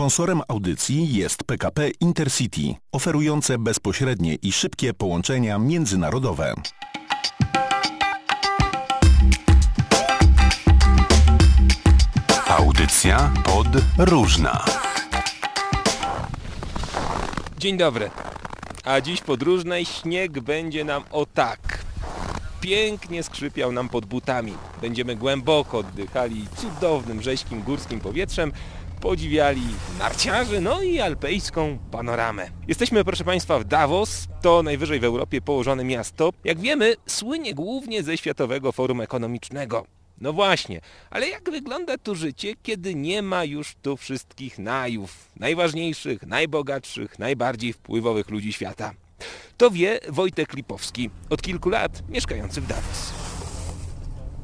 Sponsorem audycji jest PKP Intercity, oferujące bezpośrednie i szybkie połączenia międzynarodowe. Audycja pod różna. Dzień dobry. A dziś podróżnej śnieg będzie nam o tak. Pięknie skrzypiał nam pod butami. Będziemy głęboko oddychali cudownym, rześkim, górskim powietrzem, podziwiali narciarzy, no i alpejską panoramę. Jesteśmy, proszę Państwa, w Davos. To najwyżej w Europie położone miasto. Jak wiemy, słynie głównie ze Światowego Forum Ekonomicznego. No właśnie, ale jak wygląda tu życie, kiedy nie ma już tu wszystkich najów, najważniejszych, najbogatszych, najbardziej wpływowych ludzi świata? To wie Wojtek Lipowski, od kilku lat mieszkający w Davos.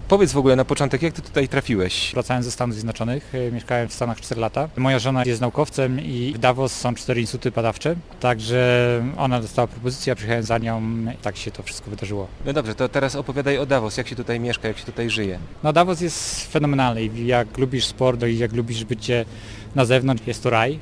Powiedz w ogóle na początek, jak ty tutaj trafiłeś? Wracałem ze Stanów Zjednoczonych, y, mieszkałem w Stanach 4 lata. Moja żona jest naukowcem i w Davos są cztery instytuty badawcze, także ona dostała propozycję, ja przyjechałem za nią i tak się to wszystko wydarzyło. No dobrze, to teraz opowiadaj o Davos, jak się tutaj mieszka, jak się tutaj żyje. No Davos jest fenomenalny jak lubisz sport i jak lubisz bycie na zewnątrz, jest to raj.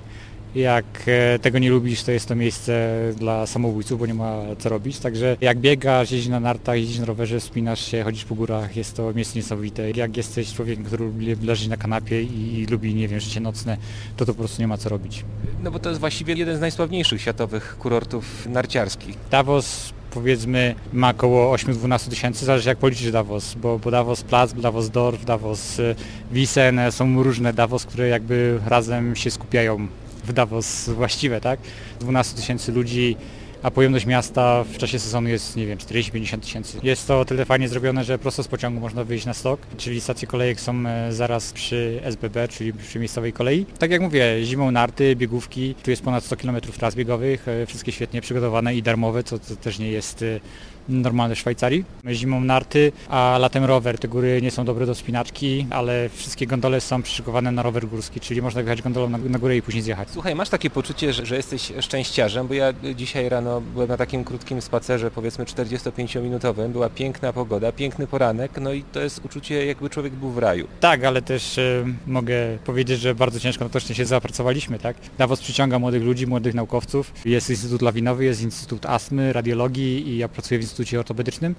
Jak e, tego nie lubisz, to jest to miejsce dla samobójców, bo nie ma co robić. Także jak biegasz, jeździsz na nartach, jeździsz na rowerze, spinasz się, chodzisz po górach, jest to miejsce niesamowite. Jak jesteś człowiekiem, który lubi leżeć na kanapie i lubi, nie wiem, życie nocne, to to po prostu nie ma co robić. No bo to jest właściwie jeden z najsławniejszych światowych kurortów narciarskich. Davos powiedzmy ma około 8-12 tysięcy, zależy jak policzyć Davos, bo, bo Davos Plac, Davos Dorf, Davos y, Wiesen, są różne Davos, które jakby razem się skupiają w Davos właściwe, tak? 12 tysięcy ludzi, a pojemność miasta w czasie sezonu jest, nie wiem, 40-50 tysięcy. Jest to tyle fajnie zrobione, że prosto z pociągu można wyjść na stok, czyli stacje kolejek są e, zaraz przy SBB, czyli przy miejscowej kolei. Tak jak mówię, zimą narty, biegówki, tu jest ponad 100 km tras biegowych, e, wszystkie świetnie przygotowane i darmowe, co, co też nie jest e, normalne w Szwajcarii. Zimą narty, a latem rower. Te góry nie są dobre do spinaczki, ale wszystkie gondole są przyszykowane na rower górski, czyli można wjechać gondolą na, na górę i później zjechać. Słuchaj, masz takie poczucie, że, że jesteś szczęściarzem, bo ja dzisiaj rano byłem na takim krótkim spacerze, powiedzmy 45-minutowym, była piękna pogoda, piękny poranek, no i to jest uczucie jakby człowiek był w raju. Tak, ale też y, mogę powiedzieć, że bardzo ciężko na to się zapracowaliśmy, tak? Davos przyciąga młodych ludzi, młodych naukowców. Jest Instytut Lawinowy, jest Instytut Astmy, Radiologii i ja pracuję w Instytucie Ortopedycznym.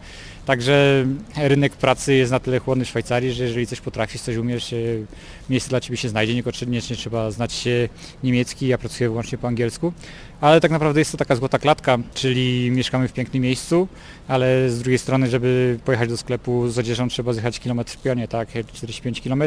Także rynek pracy jest na tyle chłodny w Szwajcarii, że jeżeli coś potrafisz, coś umiesz, miejsce dla Ciebie się znajdzie, niekoniecznie trzeba znać niemiecki, ja pracuję wyłącznie po angielsku ale tak naprawdę jest to taka złota klatka, czyli mieszkamy w pięknym miejscu, ale z drugiej strony, żeby pojechać do sklepu z odzieżą trzeba zjechać kilometr w pionie, tak, 45 km,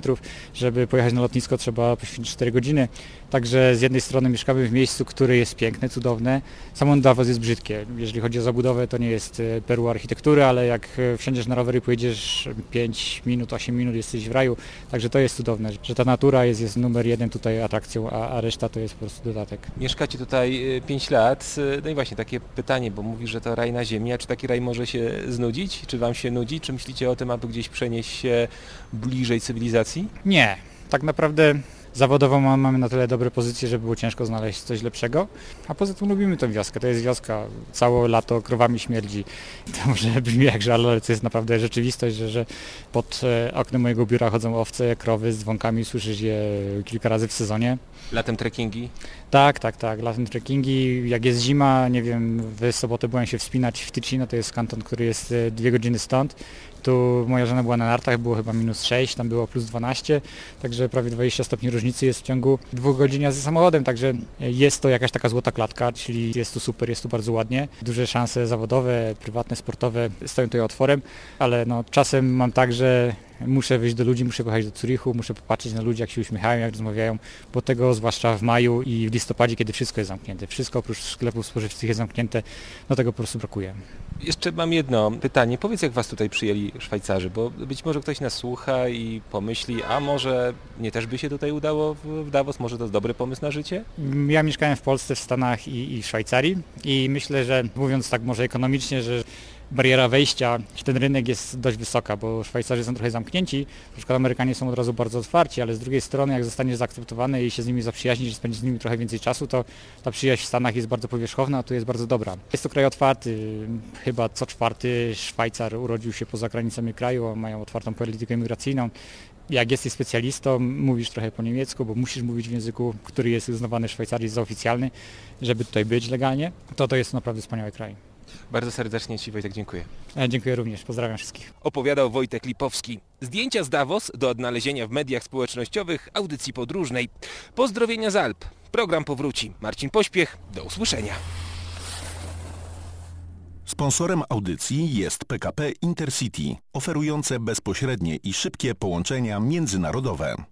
żeby pojechać na lotnisko trzeba poświęcić 4 godziny, także z jednej strony mieszkamy w miejscu, które jest piękne, cudowne, samo Davos jest brzydkie, jeżeli chodzi o zabudowę to nie jest e, perła architektury, ale jak e, wsiądziesz na rowery i pojedziesz 5 minut, 8 minut jesteś w raju, także to jest cudowne, że ta natura jest, jest numer jeden tutaj atrakcją, a, a reszta to jest po prostu dodatek. Mieszkacie tutaj e, 5 lat. No i właśnie takie pytanie, bo mówisz, że to raj na ziemi, a czy taki raj może się znudzić? Czy wam się nudzi? Czy myślicie o tym, aby gdzieś przenieść się bliżej cywilizacji? Nie. Tak naprawdę zawodowo mamy na tyle dobre pozycje, że było ciężko znaleźć coś lepszego. A poza tym lubimy tę wioskę. To jest wioska. Całe lato krowami śmierdzi. To może brzmi jak żal, ale to jest naprawdę rzeczywistość, że, że pod e, oknem mojego biura chodzą owce, krowy z dzwonkami, słyszysz je kilka razy w sezonie. Latem trekkingi? Tak, tak, tak. Latem trekkingi. Jak jest zima, nie wiem, w sobotę byłem się wspinać w Ticino, to jest kanton, który jest e, dwie godziny stąd. Tu moja żona była na nartach, było chyba minus 6, tam było plus 12, także prawie 20 stopni różnicy jest w ciągu dwóch godzin jazdy samochodem, także jest to jakaś taka złota klatka, czyli jest tu super, jest tu bardzo ładnie. Duże szanse zawodowe, prywatne, sportowe stoją tutaj otworem, ale no, czasem mam tak, że muszę wyjść do ludzi, muszę pojechać do Zurichu, muszę popatrzeć na ludzi, jak się uśmiechają, jak rozmawiają, bo tego zwłaszcza w maju i w listopadzie, kiedy wszystko jest zamknięte, wszystko oprócz sklepów spożywczych jest zamknięte, no tego po prostu brakuje. Jeszcze mam jedno pytanie. Powiedz, jak Was tutaj przyjęli Szwajcarzy, bo być może ktoś nas słucha i pomyśli, a może nie też by się tutaj udało w Davos, może to jest dobry pomysł na życie? Ja mieszkałem w Polsce, w Stanach i, i w Szwajcarii i myślę, że mówiąc tak może ekonomicznie, że bariera wejścia w ten rynek jest dość wysoka, bo Szwajcarzy są trochę zamknięci, na przykład Amerykanie są od razu bardzo otwarci, ale z drugiej strony jak zostaniesz zaakceptowany i się z nimi zaprzyjaźnisz i spędzisz z nimi trochę więcej czasu, to ta przyjaźń w Stanach jest bardzo powierzchowna, a tu jest bardzo dobra. Jest to kraj otwarty, chyba co czwarty Szwajcar urodził się poza granicami kraju, mają otwartą politykę imigracyjną, jak jesteś specjalistą, mówisz trochę po niemiecku, bo musisz mówić w języku, który jest uznawany w Szwajcarii za oficjalny, żeby tutaj być legalnie, to to jest naprawdę wspaniały kraj. Bardzo serdecznie Ci Wojtek dziękuję. E, Dziękuję również, pozdrawiam wszystkich. Opowiadał Wojtek Lipowski. Zdjęcia z Davos do odnalezienia w mediach społecznościowych audycji podróżnej. Pozdrowienia z Alp. Program powróci. Marcin Pośpiech. Do usłyszenia. Sponsorem audycji jest PKP Intercity, oferujące bezpośrednie i szybkie połączenia międzynarodowe.